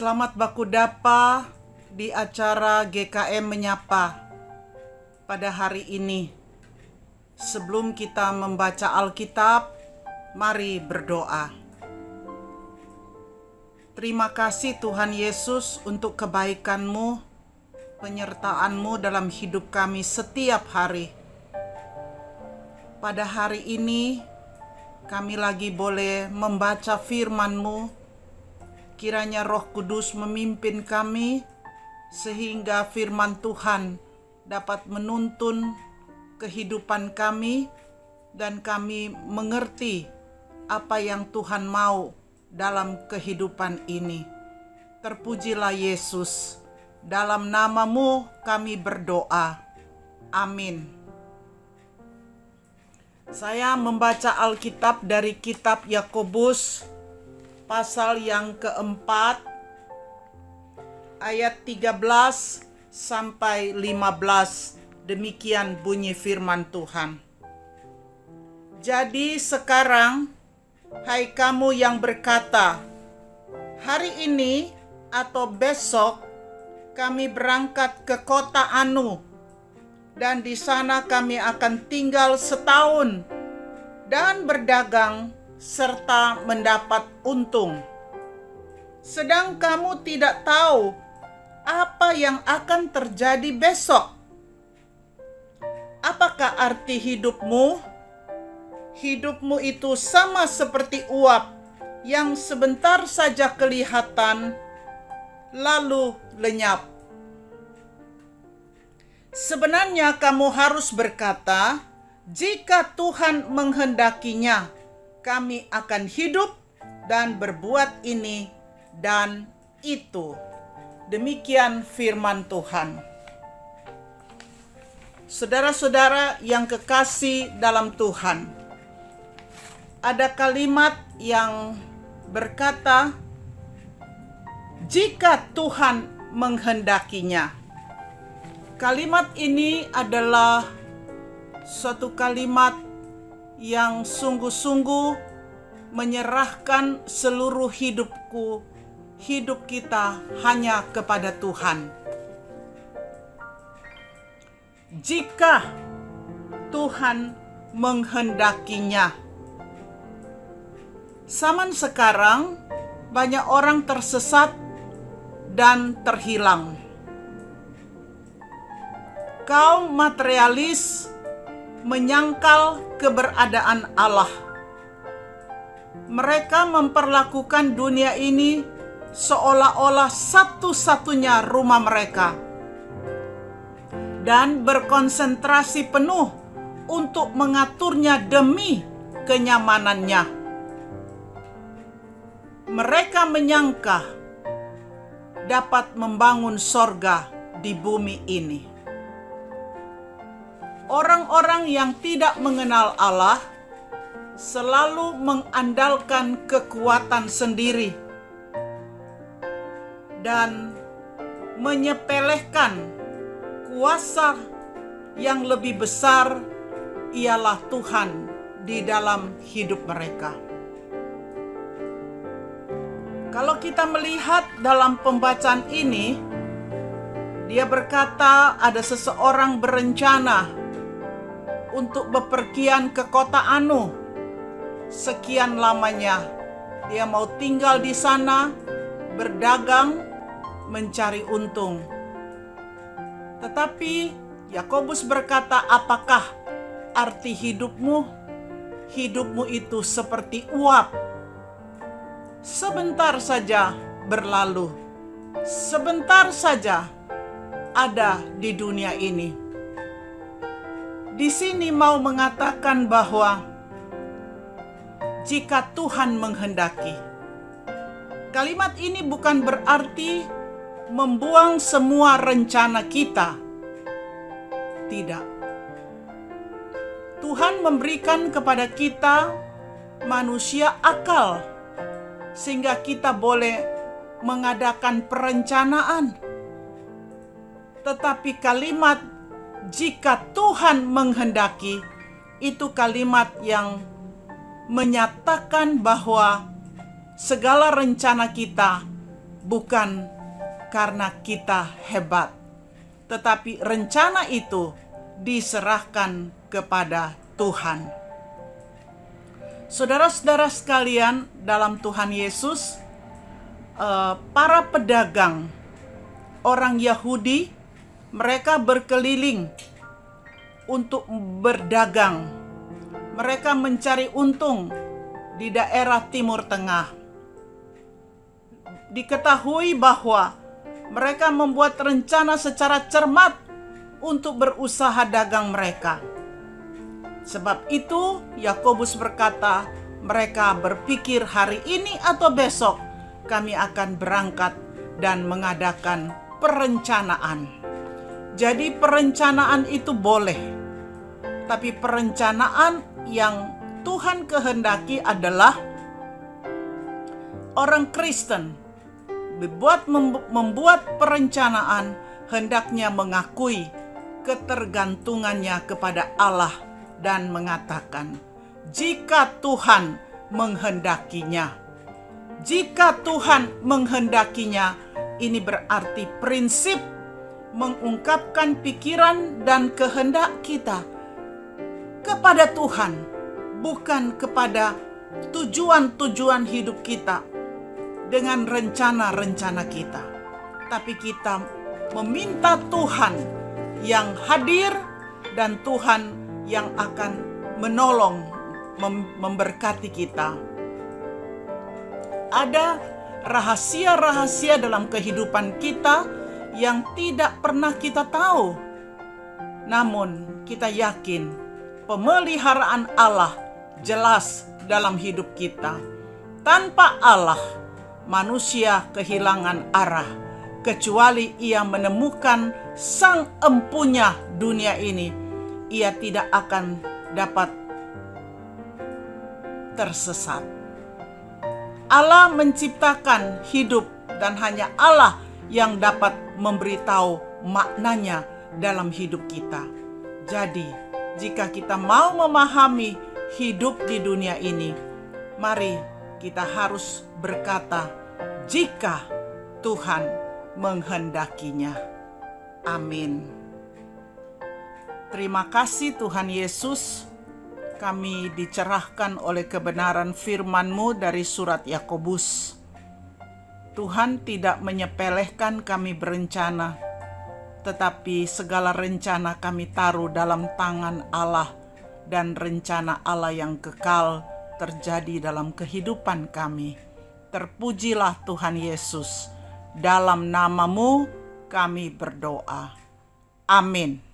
Selamat baku dapa di acara GKM Menyapa pada hari ini. Sebelum kita membaca Alkitab, mari berdoa. Terima kasih Tuhan Yesus untuk kebaikan-Mu, penyertaan-Mu dalam hidup kami setiap hari. Pada hari ini, kami lagi boleh membaca firman-Mu, kiranya Roh Kudus memimpin kami sehingga firman Tuhan dapat menuntun kehidupan kami dan kami mengerti apa yang Tuhan mau dalam kehidupan ini. Terpujilah Yesus. Dalam namamu kami berdoa. Amin. Saya membaca Alkitab dari kitab Yakobus pasal yang keempat ayat 13 sampai 15 demikian bunyi firman Tuhan. Jadi sekarang hai kamu yang berkata hari ini atau besok kami berangkat ke kota Anu dan di sana kami akan tinggal setahun dan berdagang serta mendapat untung. Sedang kamu tidak tahu apa yang akan terjadi besok. Apakah arti hidupmu? Hidupmu itu sama seperti uap yang sebentar saja kelihatan, lalu lenyap. Sebenarnya, kamu harus berkata, "Jika Tuhan menghendakinya." Kami akan hidup dan berbuat ini dan itu. Demikian firman Tuhan. Saudara-saudara yang kekasih dalam Tuhan, ada kalimat yang berkata, "Jika Tuhan menghendakinya." Kalimat ini adalah suatu kalimat yang sungguh-sungguh menyerahkan seluruh hidupku, hidup kita hanya kepada Tuhan. Jika Tuhan menghendakinya, zaman sekarang banyak orang tersesat dan terhilang. Kaum materialis menyangkal keberadaan Allah. Mereka memperlakukan dunia ini seolah-olah satu-satunya rumah mereka dan berkonsentrasi penuh untuk mengaturnya demi kenyamanannya. Mereka menyangka dapat membangun sorga di bumi ini orang-orang yang tidak mengenal Allah selalu mengandalkan kekuatan sendiri dan menyepelekan kuasa yang lebih besar ialah Tuhan di dalam hidup mereka. Kalau kita melihat dalam pembacaan ini, dia berkata ada seseorang berencana untuk bepergian ke kota Anu. Sekian lamanya dia mau tinggal di sana, berdagang, mencari untung. Tetapi Yakobus berkata, "Apakah arti hidupmu? Hidupmu itu seperti uap. Sebentar saja berlalu, sebentar saja ada di dunia ini." Di sini mau mengatakan bahwa jika Tuhan menghendaki, kalimat ini bukan berarti membuang semua rencana kita. Tidak, Tuhan memberikan kepada kita manusia akal, sehingga kita boleh mengadakan perencanaan. Tetapi kalimat jika Tuhan menghendaki, itu kalimat yang menyatakan bahwa segala rencana kita bukan karena kita hebat, tetapi rencana itu diserahkan kepada Tuhan. Saudara-saudara sekalian, dalam Tuhan Yesus, eh, para pedagang orang Yahudi, mereka berkeliling untuk berdagang. Mereka mencari untung di daerah Timur Tengah. Diketahui bahwa mereka membuat rencana secara cermat untuk berusaha dagang mereka. Sebab itu, Yakobus berkata, "Mereka berpikir hari ini atau besok kami akan berangkat dan mengadakan perencanaan." Jadi, perencanaan itu boleh, tapi perencanaan yang Tuhan kehendaki adalah orang Kristen membuat membuat perencanaan hendaknya mengakui ketergantungannya kepada Allah dan mengatakan jika Tuhan menghendakinya jika Tuhan menghendakinya ini berarti prinsip mengungkapkan pikiran dan kehendak kita kepada Tuhan, bukan kepada tujuan-tujuan hidup kita dengan rencana-rencana kita, tapi kita meminta Tuhan yang hadir dan Tuhan yang akan menolong, mem memberkati kita. Ada rahasia-rahasia dalam kehidupan kita yang tidak pernah kita tahu, namun kita yakin pemeliharaan Allah jelas dalam hidup kita. Tanpa Allah, manusia kehilangan arah, kecuali ia menemukan sang empunya dunia ini. Ia tidak akan dapat tersesat. Allah menciptakan hidup, dan hanya Allah yang dapat memberitahu maknanya dalam hidup kita. Jadi, jika kita mau memahami hidup di dunia ini, mari kita harus berkata, "Jika Tuhan menghendakinya." Amin. Terima kasih, Tuhan Yesus. Kami dicerahkan oleh kebenaran firman-Mu dari Surat Yakobus. Tuhan tidak menyepelekan kami berencana tetapi segala rencana kami taruh dalam tangan Allah dan rencana Allah yang kekal terjadi dalam kehidupan kami. Terpujilah Tuhan Yesus. Dalam namamu kami berdoa. Amin.